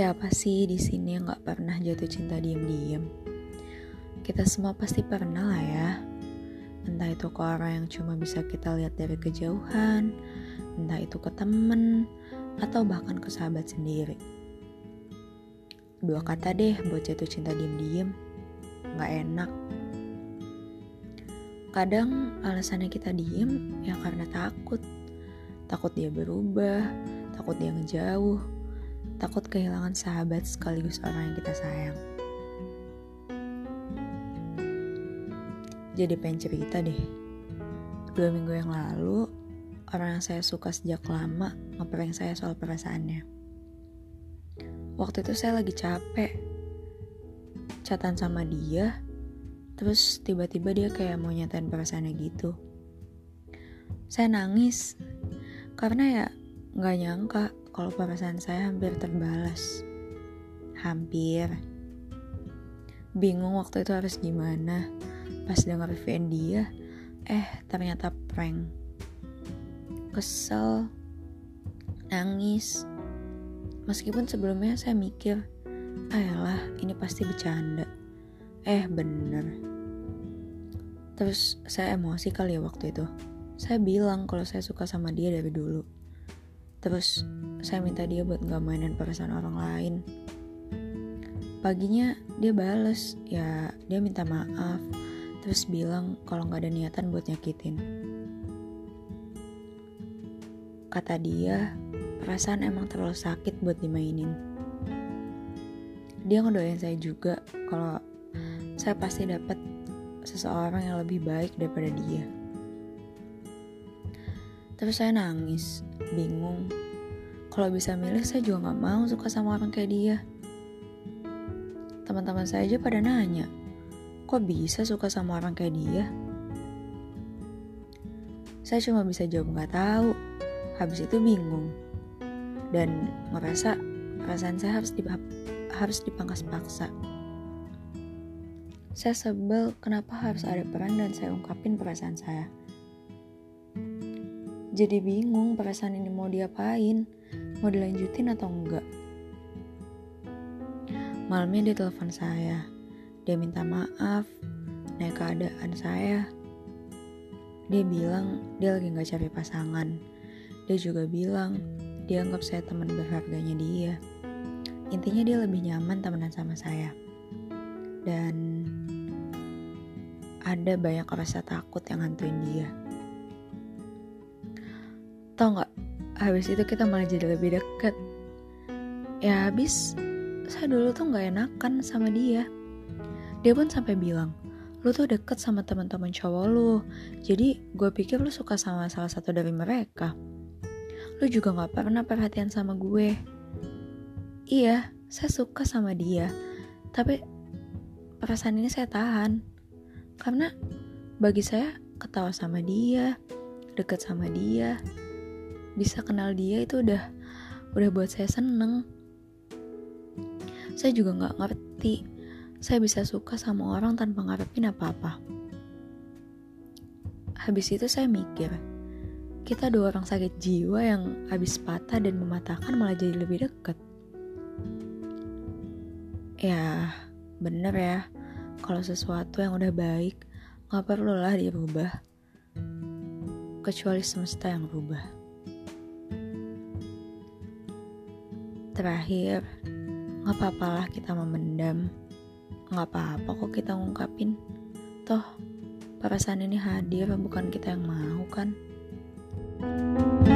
Siapa sih di sini yang gak pernah jatuh cinta diem-diem? Kita semua pasti pernah lah ya. Entah itu ke orang yang cuma bisa kita lihat dari kejauhan, entah itu ke temen, atau bahkan ke sahabat sendiri. Dua kata deh buat jatuh cinta diem-diem. Gak enak. Kadang alasannya kita diem ya karena takut. Takut dia berubah, takut dia ngejauh, takut kehilangan sahabat sekaligus orang yang kita sayang. Jadi pengen cerita deh. Dua minggu yang lalu, orang yang saya suka sejak lama ngeprank saya soal perasaannya. Waktu itu saya lagi capek. Catatan sama dia, terus tiba-tiba dia kayak mau nyatain perasaannya gitu. Saya nangis, karena ya nggak nyangka kalau perasaan saya hampir terbalas. Hampir. Bingung waktu itu harus gimana. Pas denger VN dia, eh ternyata prank. Kesel, nangis. Meskipun sebelumnya saya mikir, ayolah ini pasti bercanda. Eh bener. Terus saya emosi kali ya waktu itu. Saya bilang kalau saya suka sama dia dari dulu. Terus saya minta dia buat gak mainin perasaan orang lain. Paginya dia bales, ya dia minta maaf, terus bilang kalau gak ada niatan buat nyakitin. Kata dia, perasaan emang terlalu sakit buat dimainin. Dia ngedoain saya juga kalau saya pasti dapat seseorang yang lebih baik daripada dia. Terus saya nangis, bingung. Kalau bisa milih, saya juga gak mau suka sama orang kayak dia. Teman-teman saya aja pada nanya, kok bisa suka sama orang kayak dia? Saya cuma bisa jawab gak tahu. Habis itu bingung. Dan ngerasa perasaan saya harus, dip harus dipangkas paksa. Saya sebel kenapa harus ada peran dan saya ungkapin perasaan saya. Jadi bingung perasaan ini mau diapain, mau dilanjutin atau enggak. Malamnya dia telepon saya, dia minta maaf, naik keadaan saya. Dia bilang dia lagi gak cari pasangan. Dia juga bilang dia anggap saya teman berharganya dia. Intinya dia lebih nyaman temenan sama saya. Dan ada banyak rasa takut yang hantuin dia. Tau gak, habis itu kita malah jadi lebih deket. Ya habis, saya dulu tuh gak enakan sama dia. Dia pun sampai bilang, lu tuh deket sama teman-teman cowok lu. Jadi gue pikir lu suka sama salah satu dari mereka. Lu juga gak pernah perhatian sama gue. Iya, saya suka sama dia. Tapi perasaan ini saya tahan. Karena bagi saya ketawa sama dia, deket sama dia, bisa kenal dia itu udah udah buat saya seneng. Saya juga nggak ngerti. Saya bisa suka sama orang tanpa ngarepin apa-apa. Habis itu saya mikir kita dua orang sakit jiwa yang habis patah dan mematahkan malah jadi lebih dekat ya bener ya. Kalau sesuatu yang udah baik nggak perlu lah dirubah kecuali semesta yang rubah Terakhir, gak apa-apalah kita memendam. Gak apa-apa kok kita ngungkapin. Toh, perasaan ini hadir bukan kita yang mau kan? thank you